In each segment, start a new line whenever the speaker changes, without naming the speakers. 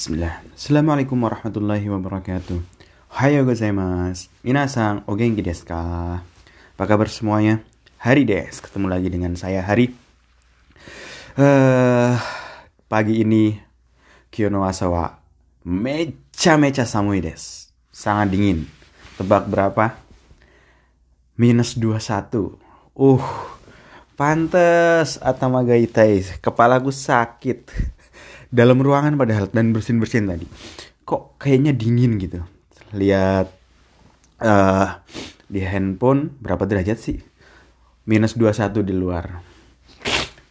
Bismillah. Assalamualaikum warahmatullahi wabarakatuh. Hayo gozaimasu. Minasang o genki desu ka? Apa kabar semuanya? Hari des, ketemu lagi dengan saya Hari. Uh, pagi ini Kyono Asawa mecha-mecha samui des. Sangat dingin. Tebak berapa? Minus 21. Uh, pantes Atama Gaitai. Kepalaku sakit dalam ruangan padahal dan bersin bersin tadi. Kok kayaknya dingin gitu. Lihat uh, di handphone berapa derajat sih? Minus 21 di luar.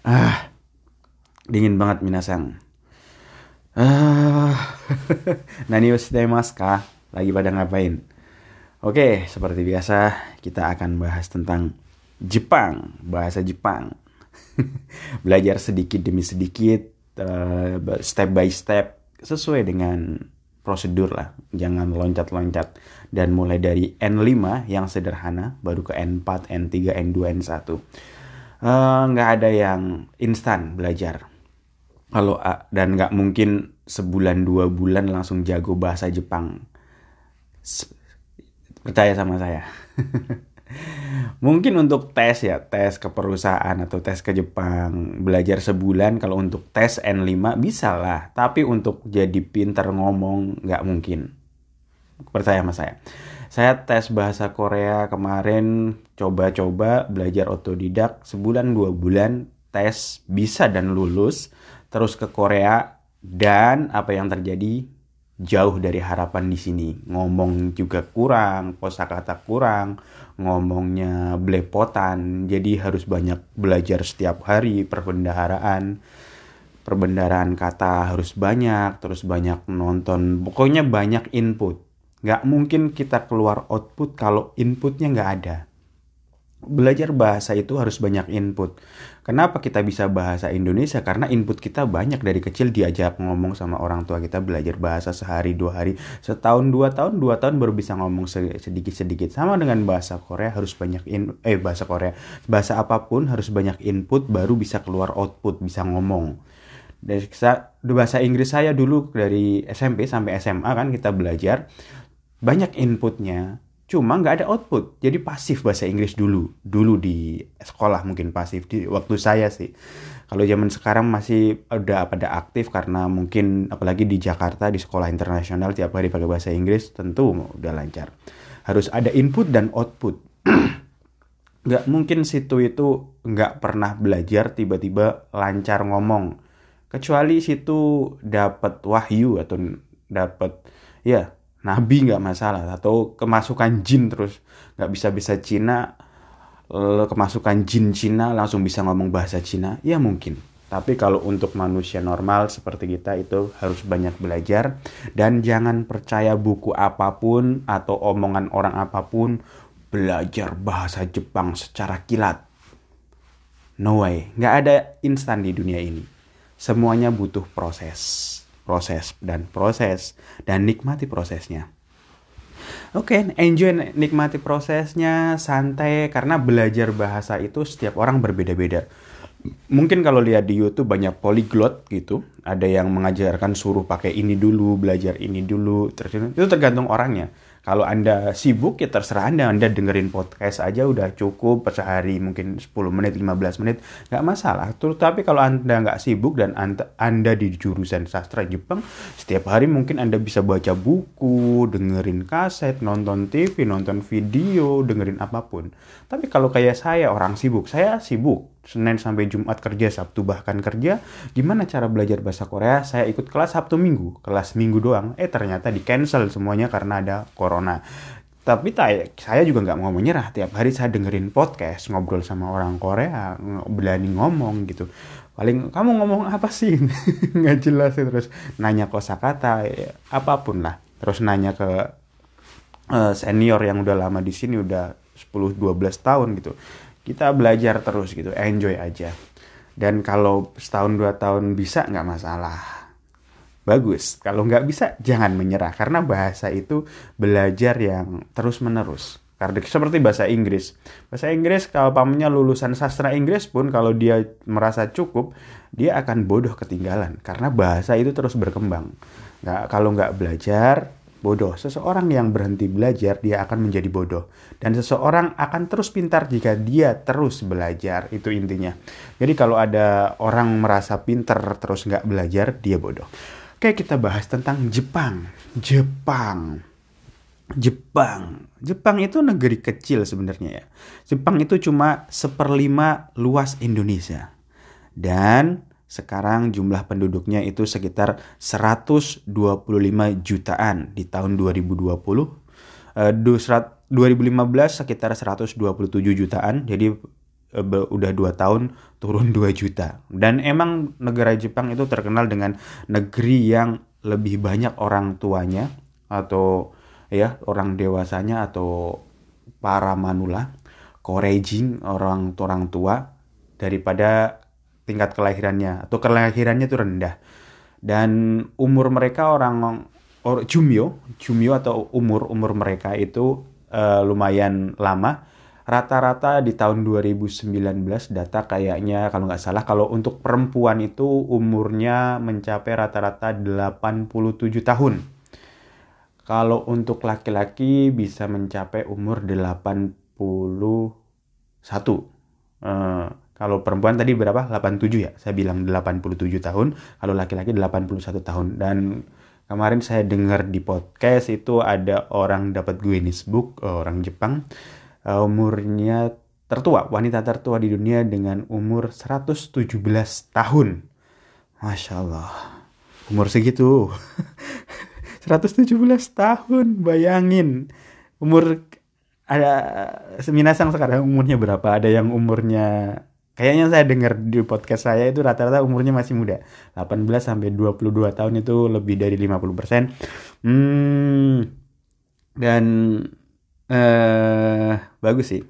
Ah dingin banget minasang. Ah nani mas kah lagi pada ngapain? Oke seperti biasa kita akan bahas tentang Jepang bahasa Jepang. Belajar sedikit demi sedikit uh, step by step sesuai dengan prosedur lah. Jangan loncat-loncat. Dan mulai dari N5 yang sederhana baru ke N4 N3 N2 N1 nggak uh, ada yang instan belajar. Kalau dan nggak mungkin sebulan dua bulan langsung jago bahasa Jepang. Percaya sama saya Mungkin untuk tes ya, tes ke perusahaan atau tes ke Jepang, belajar sebulan kalau untuk tes N5 bisa lah. Tapi untuk jadi pinter ngomong nggak mungkin. Percaya sama saya. Saya tes bahasa Korea kemarin, coba-coba belajar otodidak sebulan dua bulan, tes bisa dan lulus. Terus ke Korea dan apa yang terjadi jauh dari harapan di sini. Ngomong juga kurang, kosakata kurang, ngomongnya belepotan. Jadi harus banyak belajar setiap hari perbendaharaan. Perbendaharaan kata harus banyak, terus banyak nonton. Pokoknya banyak input. Gak mungkin kita keluar output kalau inputnya gak ada belajar bahasa itu harus banyak input. Kenapa kita bisa bahasa Indonesia? Karena input kita banyak dari kecil diajak ngomong sama orang tua kita belajar bahasa sehari dua hari, setahun dua tahun dua tahun baru bisa ngomong sedikit sedikit. Sama dengan bahasa Korea harus banyak in eh bahasa Korea bahasa apa pun harus banyak input baru bisa keluar output bisa ngomong. Dari bahasa Inggris saya dulu dari SMP sampai SMA kan kita belajar banyak inputnya cuma nggak ada output. Jadi pasif bahasa Inggris dulu. Dulu di sekolah mungkin pasif. Di waktu saya sih. Kalau zaman sekarang masih udah pada aktif karena mungkin apalagi di Jakarta di sekolah internasional tiap hari pakai bahasa Inggris tentu udah lancar. Harus ada input dan output. Nggak mungkin situ itu nggak pernah belajar tiba-tiba lancar ngomong. Kecuali situ dapat wahyu atau dapat ya nabi nggak masalah atau kemasukan jin terus. Nggak bisa bisa Cina kemasukan jin Cina langsung bisa ngomong bahasa Cina. Ya mungkin. Tapi kalau untuk manusia normal seperti kita itu harus banyak belajar. Dan jangan percaya buku apa pun atau omongan orang apa pun. Belajar bahasa Jepang secara kilat. No way, nggak ada instan di dunia ini. Semuanya butuh proses proses dan proses dan nikmati prosesnya. Oke, okay, enjoy nikmati prosesnya, santai karena belajar bahasa itu setiap orang berbeda-beda. Mungkin kalau lihat di YouTube banyak polyglot gitu, ada yang mengajarkan suruh pakai ini dulu, belajar ini dulu, itu tergantung orangnya kalau Anda sibuk ya terserah Anda, Anda dengerin podcast aja udah cukup sehari mungkin 10 menit, 15 menit, nggak masalah. Tapi kalau Anda nggak sibuk dan Anda di jurusan sastra Jepang, setiap hari mungkin Anda bisa baca buku, dengerin kaset, nonton TV, nonton video, dengerin apa pun. Tapi kalau kayak saya orang sibuk, saya sibuk Senin sampai Jumat kerja, Sabtu bahkan kerja. Gimana cara belajar bahasa Korea? Saya ikut kelas Sabtu Minggu, kelas Minggu doang. Eh ternyata di cancel semuanya karena ada corona. Tapi saya juga nggak mau menyerah. Tiap hari saya dengerin podcast, ngobrol sama orang Korea, berani ngomong gitu. Paling kamu ngomong apa sih? nggak jelas ya. terus nanya kosakata, ya, apa pun lah. Terus nanya ke uh, senior yang udah lama di sini udah 10-12 tahun gitu kita belajar terus gitu enjoy aja. Dan kalau setahun dua tahun bisa nggak masalah. Bagus. Kalau nggak bisa jangan menyerah. Karena bahasa itu belajar yang terus menerus Karena seperti bahasa Inggris. Bahasa Inggris kalau pamannya lulusan sastra Inggris pun kalau dia merasa cukup, dia akan bodoh ketinggalan. Karena bahasa itu terus berkembang. Nggak, kalau nggak belajar, bodoh. Seseorang yang berhenti belajar, dia akan menjadi bodoh. Dan seseorang akan terus pintar jika dia terus belajar. Itu intinya. Jadi kalau ada orang merasa pintar terus nggak belajar, dia bodoh. Oke, kita bahas tentang Jepang. Jepang. Jepang. Jepang itu negeri kecil sebenarnya ya. Jepang itu cuma seperlima luas Indonesia. Dan sekarang jumlah penduduknya itu sekitar 125 jutaan di tahun 2020. Uh, 2015 sekitar 127 jutaan. Jadi uh, udah 2 tahun turun 2 juta. Dan emang negara Jepang itu terkenal dengan negeri yang lebih banyak orang tuanya atau ya orang dewasanya atau para manula korejing orang orang tua daripada tingkat kelahirannya atau kelahirannya itu rendah dan umur mereka orang or, jumyo jumyo atau umur umur mereka itu uh, lumayan lama rata-rata di tahun 2019 data kayaknya kalau nggak salah kalau untuk perempuan itu umurnya mencapai rata-rata 87 tahun kalau untuk laki-laki bisa mencapai umur 81. Uh, kalau perempuan tadi berapa? 87 ya. Saya bilang 87 tahun. Kalau laki-laki 81 tahun. Dan kemarin saya dengar di podcast itu ada orang dapat Guinness Book, orang Jepang. Uh, umurnya tertua, wanita tertua di dunia dengan umur 117 tahun. Masya Allah. Umur segitu. 117 tahun, bayangin. Umur ada seminasang sekarang umurnya berapa? Ada yang umurnya kayaknya saya dengar di podcast saya itu rata-rata umurnya masih muda. 18 sampai 22 tahun itu lebih dari 50%. Hmm, dan eh bagus sih.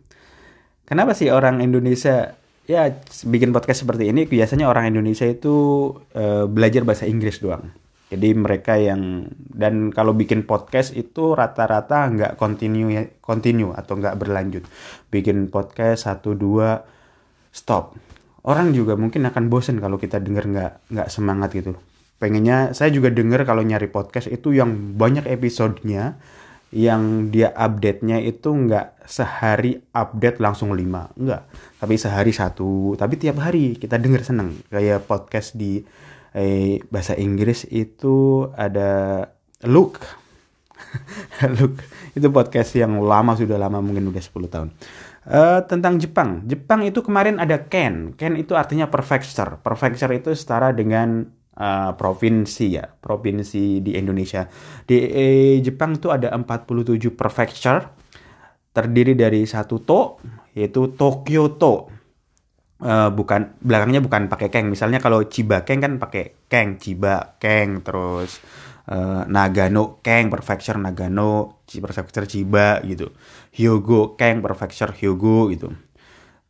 Kenapa sih orang Indonesia ya bikin podcast seperti ini biasanya orang Indonesia itu eh, belajar bahasa Inggris doang. Jadi mereka yang dan kalau bikin podcast itu rata-rata nggak continue continue atau nggak berlanjut. Bikin podcast satu dua stop. Orang juga mungkin akan bosen kalau kita denger nggak nggak semangat gitu. Pengennya saya juga denger kalau nyari podcast itu yang banyak episodenya yang dia update-nya itu nggak sehari update langsung lima enggak tapi sehari satu tapi tiap hari kita denger seneng kayak podcast di eh, bahasa Inggris itu ada Look. Look itu podcast yang lama sudah lama mungkin udah 10 tahun. Uh, tentang Jepang. Jepang itu kemarin ada Ken. Ken itu artinya prefecture. Prefecture itu setara dengan uh, provinsi ya, provinsi di Indonesia. Di eh, Jepang itu ada 47 prefecture terdiri dari satu to yaitu Tokyo To uh, bukan belakangnya bukan pakai keng. Misalnya kalau Chiba Keng kan pakai keng, Chiba Keng terus uh, Nagano Keng, Prefecture Nagano, Prefecture Chiba gitu. Hyogo Keng, Prefecture Hyogo gitu.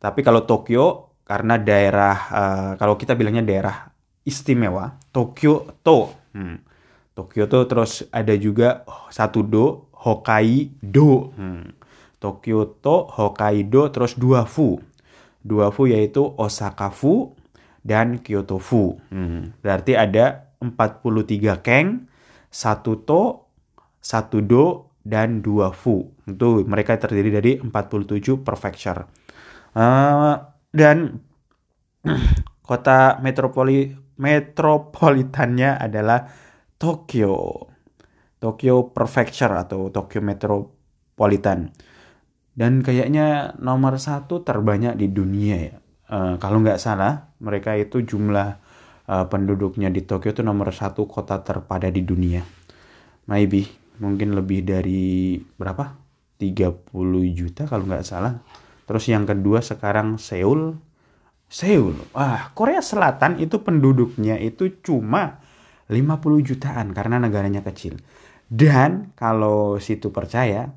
Tapi kalau Tokyo karena daerah uh, kalau kita bilangnya daerah istimewa, Tokyo To. Hmm. Tokyo To terus ada juga satu do Hokkaido. Hmm. Tokyo To, Hokkaido terus dua Fu dua fu yaitu Osaka Fu dan Kyoto Fu. Hmm, berarti ada 43 keng, satu to, satu do, dan dua fu. Itu mereka terdiri dari 47 prefecture. Uh, dan kota metropoli metropolitannya adalah Tokyo. Tokyo Prefecture atau Tokyo Metropolitan dan kayaknya nomor satu terbanyak di dunia ya uh, kalau nggak salah mereka itu jumlah uh, penduduknya di Tokyo itu nomor satu kota terpadat di dunia. Maybe mungkin lebih dari berapa? 30 juta kalau nggak salah. Terus yang kedua sekarang Seoul. Seoul wah Korea Selatan itu penduduknya itu cuma 50 jutaan karena negaranya kecil. Dan kalau situ percaya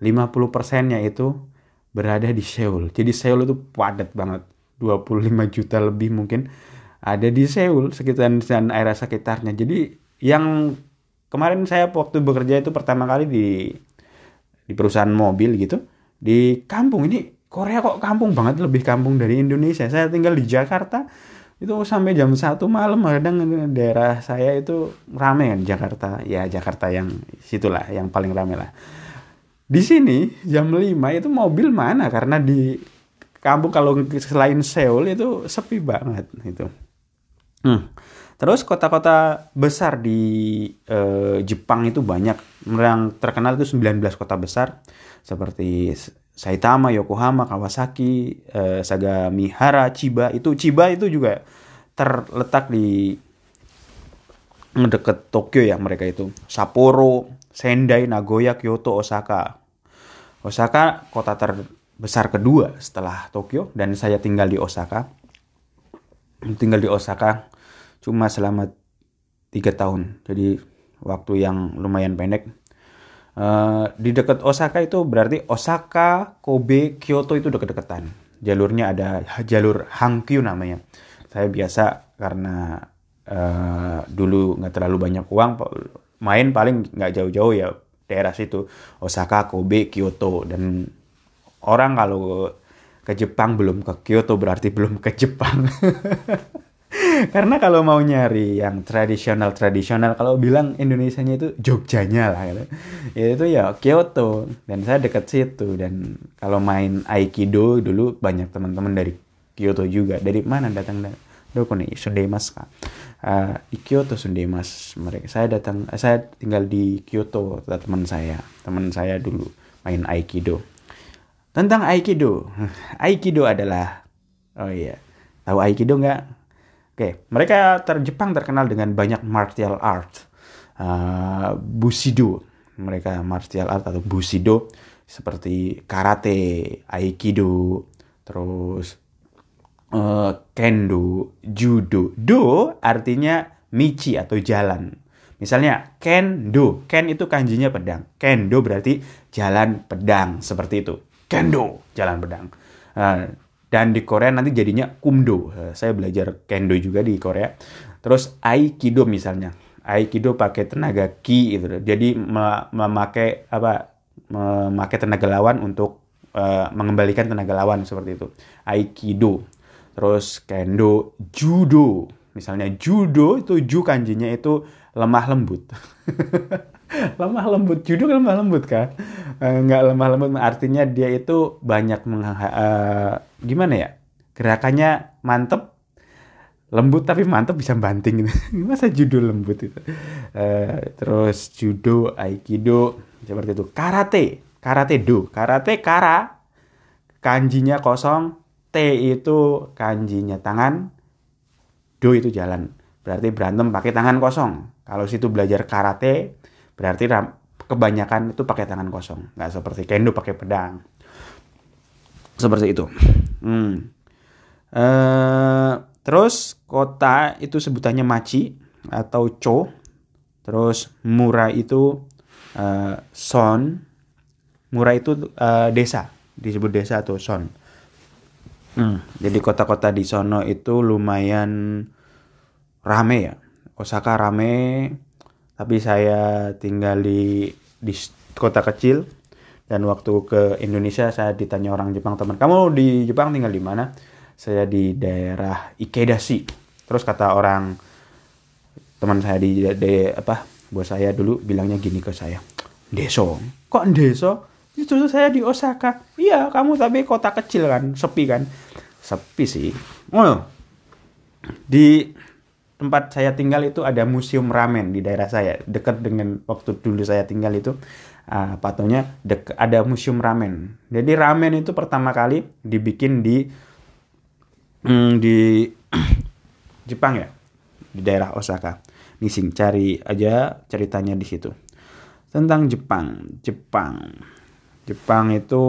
50 persennya itu berada di Seoul. Jadi Seoul itu padat banget. 25 juta lebih mungkin ada di Seoul sekitar dan area sekitarnya. Jadi yang kemarin saya waktu bekerja itu pertama kali di di perusahaan mobil gitu di kampung. Ini Korea kok kampung banget lebih kampung dari Indonesia. Saya tinggal di Jakarta itu sampai jam satu malam kadang daerah saya itu rame kan Jakarta. Ya Jakarta yang situlah yang paling rame lah. Di sini jam 5 itu mobil mana? Karena di kampung kalau selain Seoul itu sepi banget itu hmm. terus kota-kota besar di eh, Jepang itu banyak yang terkenal itu 19 kota besar seperti Saitama, Yokohama, Kawasaki, eh, Sagamihara, Chiba itu Chiba itu juga terletak di dekat Tokyo ya mereka itu. Sapporo, Sendai, Nagoya, Kyoto, Osaka. Osaka kota terbesar kedua setelah Tokyo dan saya tinggal di Osaka. Tinggal di Osaka cuma selama tiga tahun. Jadi waktu yang lumayan pendek Uh, di dekat Osaka itu berarti Osaka, Kobe, Kyoto itu deket-deketan. Jalurnya ada jalur Hankyu namanya. Saya biasa karena uh, dulu nggak terlalu banyak uang, main paling nggak jauh-jauh ya daerah situ. Osaka, Kobe, Kyoto dan orang kalau ke Jepang belum ke Kyoto berarti belum ke Jepang. Karena kalau mau nyari yang tradisional tradisional, kalau bilang Indonesianya itu Jogjanya lah, gitu. itu ya Kyoto dan saya dekat situ dan kalau main Aikido dulu banyak teman-teman dari Kyoto juga. Dari mana datang? Doko nih Sundemas kak. Uh, di Kyoto Sundemas mereka. Saya datang, saya tinggal di Kyoto teman saya, teman saya dulu main Aikido. Tentang Aikido, Aikido adalah, oh iya, tahu Aikido nggak? Oke, mereka ter Jepang terkenal dengan banyak martial art. Uh, Bushido, mereka martial art atau Bushido seperti karate, aikido, terus uh, kendo, judo. Do artinya michi atau jalan. Misalnya kendo, ken itu kanjinya pedang. Kendo berarti jalan pedang seperti itu. Kendo, jalan pedang. Uh, dan di Korea nanti jadinya kumdo. Eh, saya belajar kendo juga di Korea. Terus aikido misalnya. Aikido pakai tenaga ki gitu. Jadi memakai apa memakai tenaga lawan untuk uh, mengembalikan tenaga lawan seperti itu. Aikido. Terus kendo. Judo. Misalnya judo itu ju kanjinya itu lemah lembut lemah lembut. Judo kan lemah lembut kan nggak lemah lembut artinya dia itu banyak uh, gimana ya? Gerakannya mantep lembut tapi mantep bisa banting masa judo lembut itu? Uh, terus judo aikido seperti itu. Karate karate do. Karate kara. Kanjinya kosong t itu kanjinya tangan do itu jalan. Berarti berantem pakai tangan kosong. Kalau situ belajar karate berarti kebanyakan itu pakai tangan kosong nggak seperti kendo pakai pedang. Seperti itu. Hmm. uh, terus kota itu sebutannya maci atau cho. Terus mura itu uh, son. Mura itu uh, desa disebut desa atau son. Hmm. jadi kota-kota di sono itu lumayan rame ya. Osaka rame tapi saya tinggal di di kota kecil. Dan waktu ke Indonesia saya ditanya orang Jepang teman kamu di Jepang tinggal di mana? Saya di daerah Ikedashi. Terus kata orang teman saya di, di apa buat saya dulu bilangnya gini ke saya deso kok deso itu saya di Osaka. Iya kamu tapi kota kecil kan sepi kan? Sepi sih. Oh di tempat saya tinggal itu ada museum ramen di daerah saya dekat dengan waktu dulu saya tinggal itu. Uh, patungnya dek ada museum ramen. Jadi ramen itu pertama kali dibikin di mm, di Jepang ya di daerah Osaka. Nising cari aja ceritanya di situ. Tentang Jepang Jepang. Jepang itu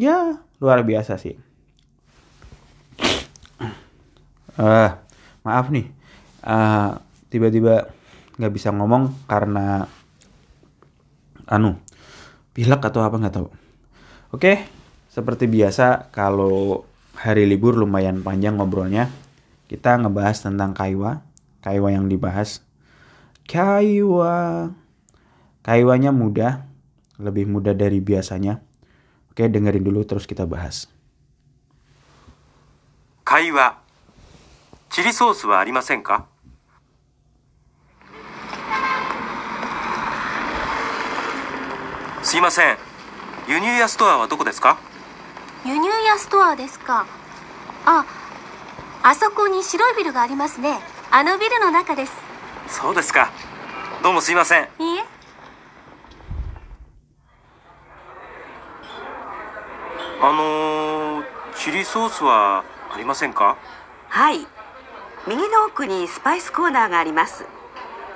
ya luar biasa sih. Uh, maaf nih uh, tiba-tiba nggak bisa ngomong karena anu pilek atau apa nggak tahu. Oke seperti biasa kalau hari libur lumayan panjang ngobrolnya kita ngebahas tentang kaiwa. Kaiwa yang dibahas. Kaiwa. Kaiwanya mudah lebih mudah dari biasanya. Oke, dengerin dulu terus kita bahas.
会話チリソースはありませんか？すいません。輸入屋ストアはどこですか？
輸入屋ストアですか。ああそこに白いビルがありますね。あのビルの中です。
そうですか。どうもすいません。
いいえ。
あのー、チリソースはありませんか？
はい右の奥にスパイスコーナーがあります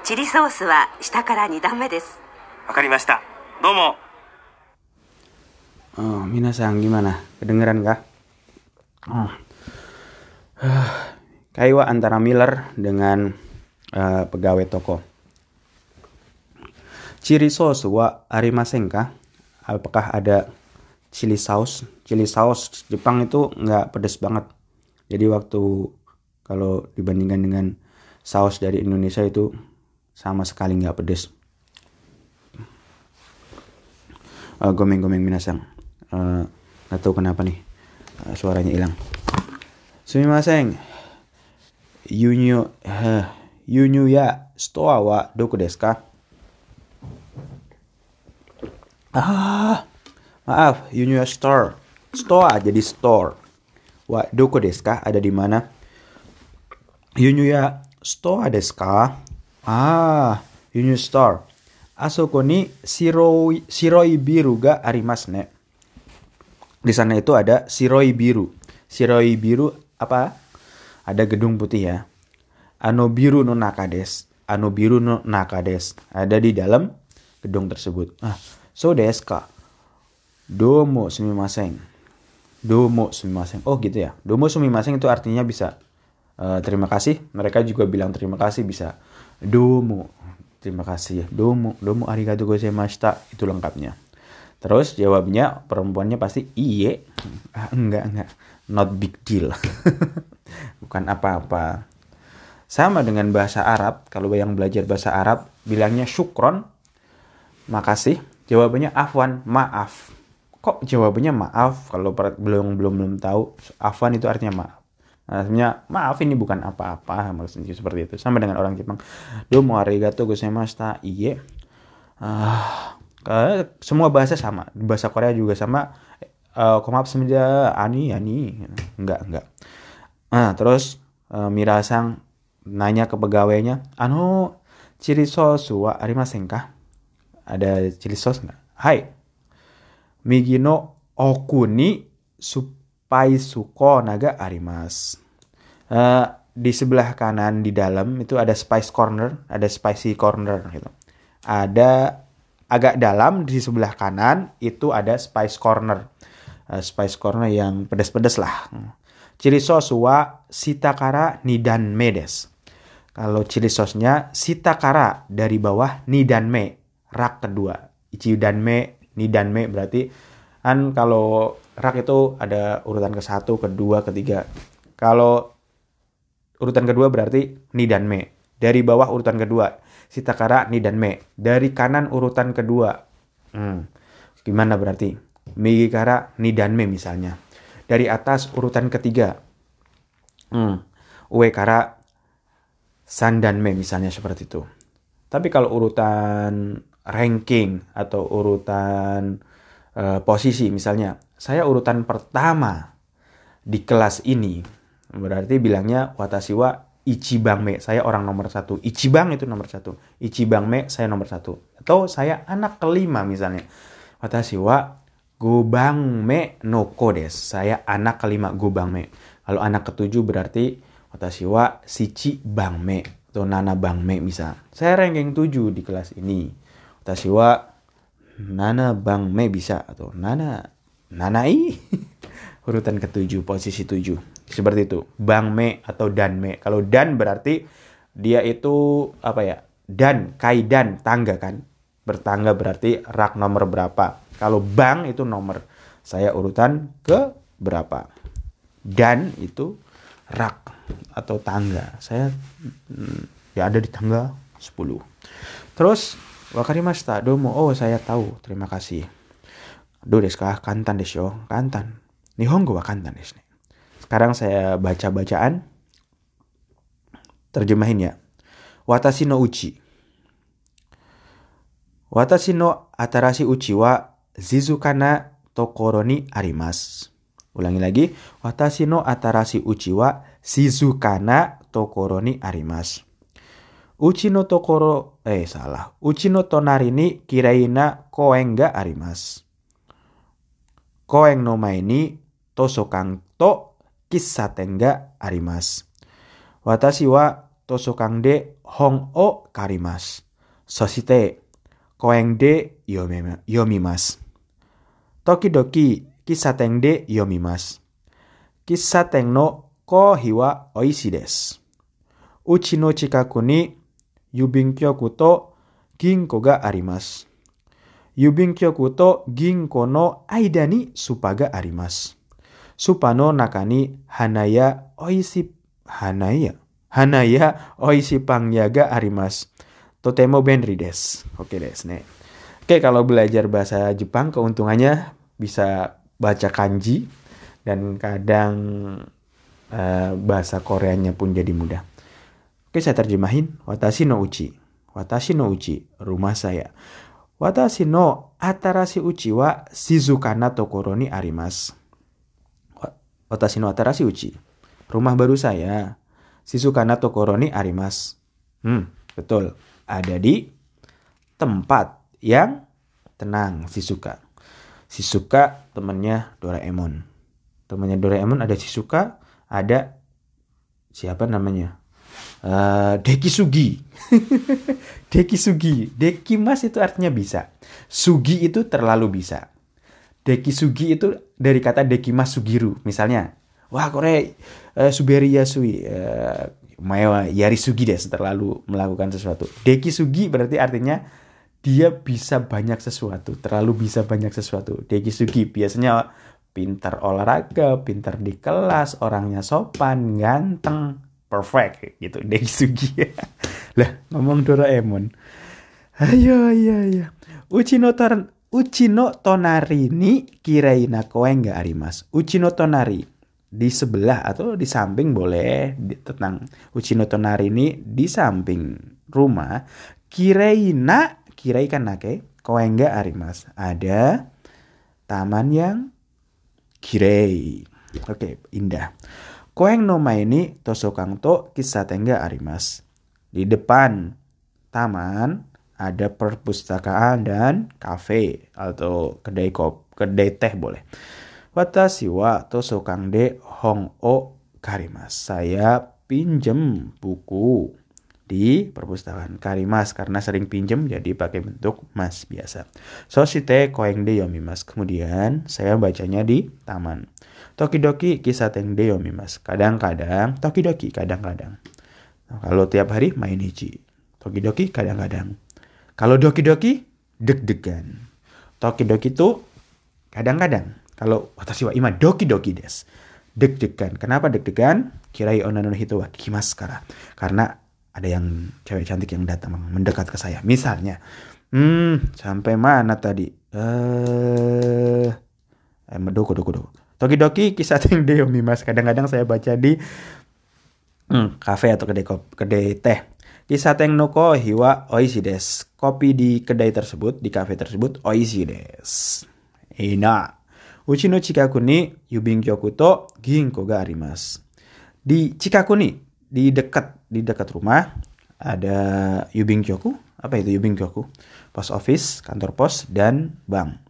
チリソースは下から2段目です
わかりましたどうも
Oh, minasang gimana? Kedengeran kah? Oh. Kaiwa antara Miller dengan uh, pegawai toko. Ciri sos wa arimasen kah? Apakah ada chili sauce? Chili sauce Jepang itu nggak pedes banget. Jadi waktu kalau dibandingkan dengan saus dari Indonesia itu sama sekali nggak pedes. Uh, gomeng-gomeng minasang. Uh, nggak tahu kenapa nih uh, suaranya hilang. Sumimasen. Yunyu uh, Yunyu ya stoa wa doku desu ka? Ah, maaf, Yunyu ya store. Stoa jadi store. Wa doku desu ka? Ada di mana? Yunyu ya store desu ka? Ah, Yunyu store. Asoko ni shiroi, shiroi biru ga arimasu ne. Di sana itu ada shiroi biru. Shiroi biru apa? Ada gedung putih ya. Ano biru no nakades. Ano biru no nakades. Ada di dalam gedung tersebut. Ah, so desu ka? Domo sumimasen. Domo sumimasen. Oh gitu ya. Domo sumimasen itu artinya bisa uh, terima kasih. Mereka juga bilang terima kasih bisa domo. Terima kasih. Domo, domo arigatou gozaimashita. Itu lengkapnya. Terus jawabnya perempuannya pasti iye. Ah, enggak, enggak. Not big deal. Bukan apa-apa. Sama dengan bahasa Arab, kalau yang belajar bahasa Arab bilangnya syukron, makasih. Jawabannya afwan, maaf. Kok jawabannya maaf kalau belum belum belum tahu afwan itu artinya maaf. Maksudnya maaf ini bukan apa-apa maksudnya seperti itu. Sama dengan orang Jepang. Domo arigatou gozaimashita. Iye. Ah, semua bahasa sama bahasa Korea juga sama uh, maaf semenjak ani ani enggak enggak nah terus uh, Mirasang nanya ke pegawainya ano chili sauce wa arimasen ada chili sauce nggak hai migi no oku ni supaisu ko naga arimas uh, di sebelah kanan di dalam itu ada spice corner ada spicy corner gitu ada agak dalam di sebelah kanan itu ada spice corner. Uh, spice corner yang pedas-pedas lah. Chili sauce wa sitakara nidan medes. Kalau chili sauce-nya sitakara dari bawah nidanme rak kedua. Ichi danme nidanme berarti kan kalau rak itu ada urutan ke satu, kedua, ketiga. Kalau urutan kedua berarti nidanme. Dari bawah urutan kedua Sitakara ni dan me. Dari kanan urutan kedua. Hmm. Gimana berarti? Migikara ni dan me misalnya. Dari atas urutan ketiga. Hmm. Uekara san dan me misalnya seperti itu. Tapi kalau urutan ranking atau urutan uh, posisi misalnya. Saya urutan pertama di kelas ini. Berarti bilangnya watashi wa Ichibang Me, saya orang nomor satu. Ichibang itu nomor satu. Ichibang Me, saya nomor satu. Atau saya anak kelima misalnya. Watashi wa Gobang Me no kodes. Saya anak kelima Gobang Me. Kalau anak ketujuh berarti Watashi wa Bang Me. Atau Nana Bang Me bisa. Saya ranking tujuh di kelas ini. Watashi wa Nana Bang Me bisa. Atau Nana Nanai. Urutan ketujuh, posisi tujuh. Seperti itu. Bang me atau dan me. Kalau dan berarti dia itu apa ya dan kaidan tangga kan? Bertangga berarti rak nomor berapa. Kalau bang itu nomor. Saya urutan ke berapa. Dan itu rak atau tangga. Saya hmm, ya ada di tangga 10 terus wakarimashita domo oh saya tahu. Terima kasih Do desu ka? Kantan desu yo. Kantan. Nihongo wa kantan desu ne. Sekarang saya baca bacaan. Terjemahin ya. Watashi no uchi. Watashi no atarashi uchi wa zizukana tokoro ni arimasu. Ulangi lagi. Watashi no atarashi uchi wa shizukana tokoro ni arimasu. Uchi no tokoro, eh salah. Uchi no tonari ni kiraina koeng ga arimasu. Koeng no mae ni tosokan to kissaten ga arimasu. Watashi wa tosokan de hon o karimasu. Soshite koeng de yomema- yomimasu. Tokidoki kissaten de yomimasu. Kissaten no kohi wa oishi desu. Uchi no chikaku ni yubinkyoku to ginko ga arimasu. Yubinkyoku to ginko no aida ni supa ga arimasu. Supa no naka ni hanaya oishi hanaya hanaya oishi pangya ga arimasu. Totemo benri desu. Oke desu ne. Oke, kalau belajar bahasa Jepang keuntungannya bisa baca kanji dan kadang eh, bahasa Koreanya pun jadi mudah. Oke, saya terjemahin. Watashi no uchi. Watashi no uchi, rumah saya. Watashi no atarashi uchi wa shizukana tokoro ni arimasu. Wa- Watashi no atarashi uchi. Rumah baru saya. Shizukana tokoro ni arimasu. Hmm, betul. Ada di tempat yang tenang, Shizuka. Shizuka temannya Doraemon. Temannya Doraemon ada Shizuka, ada siapa namanya? Eh, Deki Sugi. Deki Sugi. Deki Mas itu artinya bisa. Sugi itu terlalu bisa. Deki Sugi itu dari kata Deki Mas Sugiru. Misalnya, wah Korea eh, Suberi Yasui. Maewa Yari Sugi des terlalu melakukan sesuatu. Deki Sugi berarti artinya dia bisa banyak sesuatu, terlalu bisa banyak sesuatu. Deki Sugi biasanya pintar olahraga, pintar di kelas, orangnya sopan, ganteng, perfect gitu. Deki Sugi. lah, ngomong Doraemon. Ayo, ayo, ayo. Uchi no tor Uchi no tonari ni kiraina koen ga arimasu. Uchi no tonari di sebelah atau di samping boleh di, tentang Uchi no tonari ini di samping rumah kiraina kirai kan nake koen ga arimasu. Ada taman yang kirei. Oke, indah. Koeng no mae ni tosokang to kisaten ga arimasu. Di depan taman ada perpustakaan dan kafe atau kedai kop, kedai teh boleh. Watashi wa tosokang de hong o karimas. Saya pinjem buku di perpustakaan karimas karena sering pinjem jadi pakai bentuk mas biasa. Soshite koeng de yomimas. Kemudian saya bacanya di taman. Tokidoki kisaten de yomimas. Kadang-kadang tokidoki kadang-kadang. Kalau tiap hari main hiji. Tokidoki kadang-kadang. Kalau doki-doki deg-degan. Tokidoki itu kadang-kadang. Kalau watashi wa ima doki-doki des. Deg-degan. Kenapa deg-degan? Kirai onano hito wa kikimasu kara. Karena ada yang cewek cantik yang datang mendekat ke saya. Misalnya, hmm, sampai mana tadi? Eh, eh doko doko doko. Toki-doki kisah teng deo mimas. Kadang-kadang saya baca di hmm, kafe atau kedai kedai teh. Kisah teng noko hiwa oishi des. Kopi di kedai tersebut, di kafe tersebut oishi des. Ina. Uchi no chikaku ni yubinkyoku to ginko ga arimasu. Di Cikaku nih, di dekat di dekat rumah ada yubinkyoku. Apa itu yubinkyoku? Post office, kantor pos dan bank.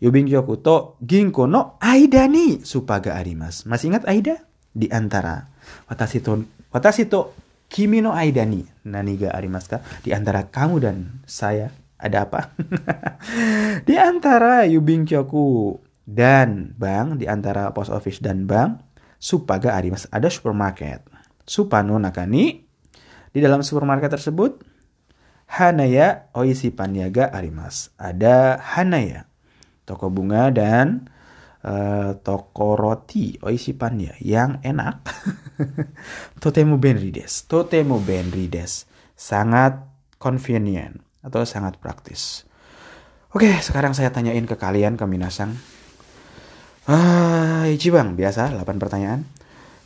Yubinkyoku to ginko no aida ni supaga arimasu. Masih ingat aida? Di antara watashi to watashi to kimi no aida ni nani ga arimasu ka? Di antara kamu dan saya ada apa? di antara yubinkyoku dan bank, di antara post office dan bank, supaga arimasu ada supermarket. Supano nakani di dalam supermarket tersebut hanaya oishi panyaga arimasu. Ada hanaya toko bunga dan uh, toko roti oishi panya yang enak. Totemo benri des. Totemo benri des. Sangat convenient atau sangat praktis. Oke, sekarang saya tanyain ke kalian, ke Minasang. Ah, Ichibang, biasa 8 pertanyaan.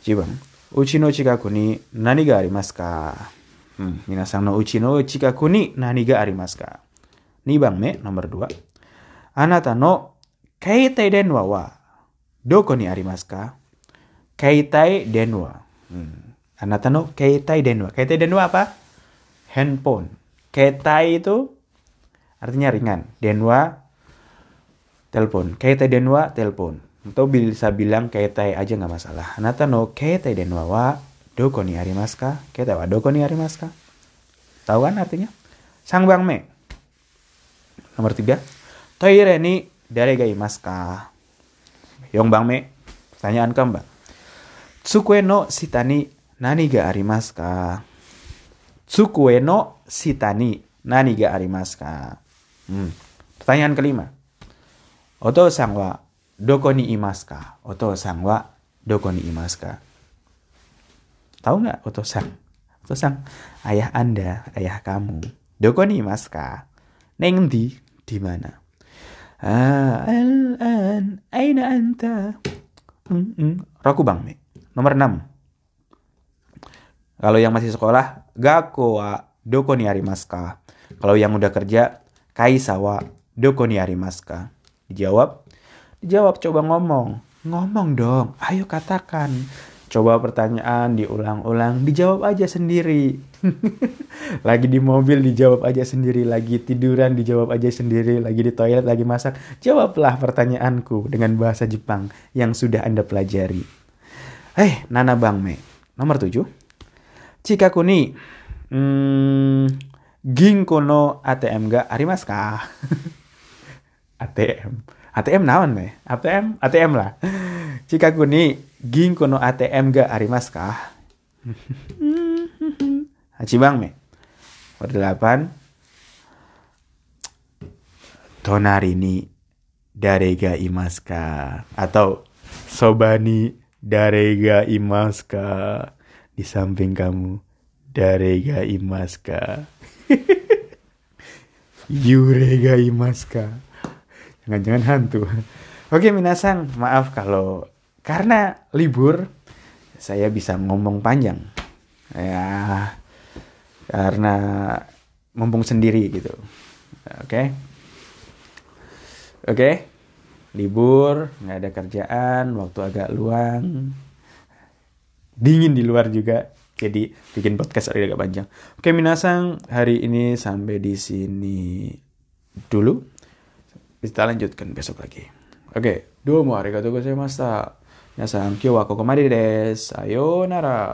Ichibang, uchi no chikaku ni nani ga arimasu ka? Hmm, Minasang no uchi no chikaku ni nani ga arimasu ka? 2番目、nomor 2. あなたの携帯電話はどこにありますか携帯電話。Hmm. あなたの携帯電話。携帯電話 apa? Handphone. Ketai itu artinya ringan. Denwa telepon. Ketai denwa telepon. Atau bisa bilang ketai aja nggak masalah. Anata no ketai denwa wa doko ni arimasu ka? Ketai wa doko ni arimasu ka? Tahu kan artinya? Sang bang me. Nomor tiga. Toire ni dari ga imasu ka? Yong bang me. Pertanyaan keempat. Tsukue no sitani nani ga arimasu ka? Tsukue no sitani nani ga arimasu ka? Hmm. Pertanyaan kelima. Oto-san wa doko ni imasu ka? Oto-san wa doko ni imasu ka? Tahu nggak Oto-san? Oto-san, ayah Anda, ayah kamu. Doko ni imasu ka? Neng di, di mana? Ah, anta? Hmm, hmm. Roku bang. Nomor 6. Kalau yang masih sekolah, gako wa doko ni arimasu ka? Kalau yang udah kerja, kaisa wa doko ni arimasu ka? Dijawab? Dijawab coba ngomong. Ngomong dong, ayo katakan. Coba pertanyaan diulang-ulang, dijawab aja sendiri. lagi di mobil dijawab aja sendiri, lagi tiduran dijawab aja sendiri, lagi di toilet lagi masak. Jawablah pertanyaanku dengan bahasa Jepang yang sudah Anda pelajari. Hei, Nana Bang Me. Nomor 7. Chikaku ni hmm, ginko no ATM ga arimasu ka? ATM. ATM naon me? ATM? ATM lah. Chikaku ni ginko no ATM ga arimasu ka? Hachibang me. Nomor 8. Tonari ni dare ga imasu ka? Atau sobani dare ga imasu ka? Di samping kamu dare ga imasu ka? Yure ga imasu ka? Jangan-jangan hantu. Oke, Minasang, maaf kalau karena libur saya bisa ngomong panjang. Ya, karena mumpung sendiri gitu. Oke. Oke. Libur, nggak ada kerjaan, waktu agak luang. Dingin di luar juga. Jadi bikin podcast agak panjang. Oke, Minasang, hari ini sampai di sini dulu. Kita lanjutkan besok lagi. Oke, arigatou gozaimashita. Kyou wa koko made desu. Sayonara.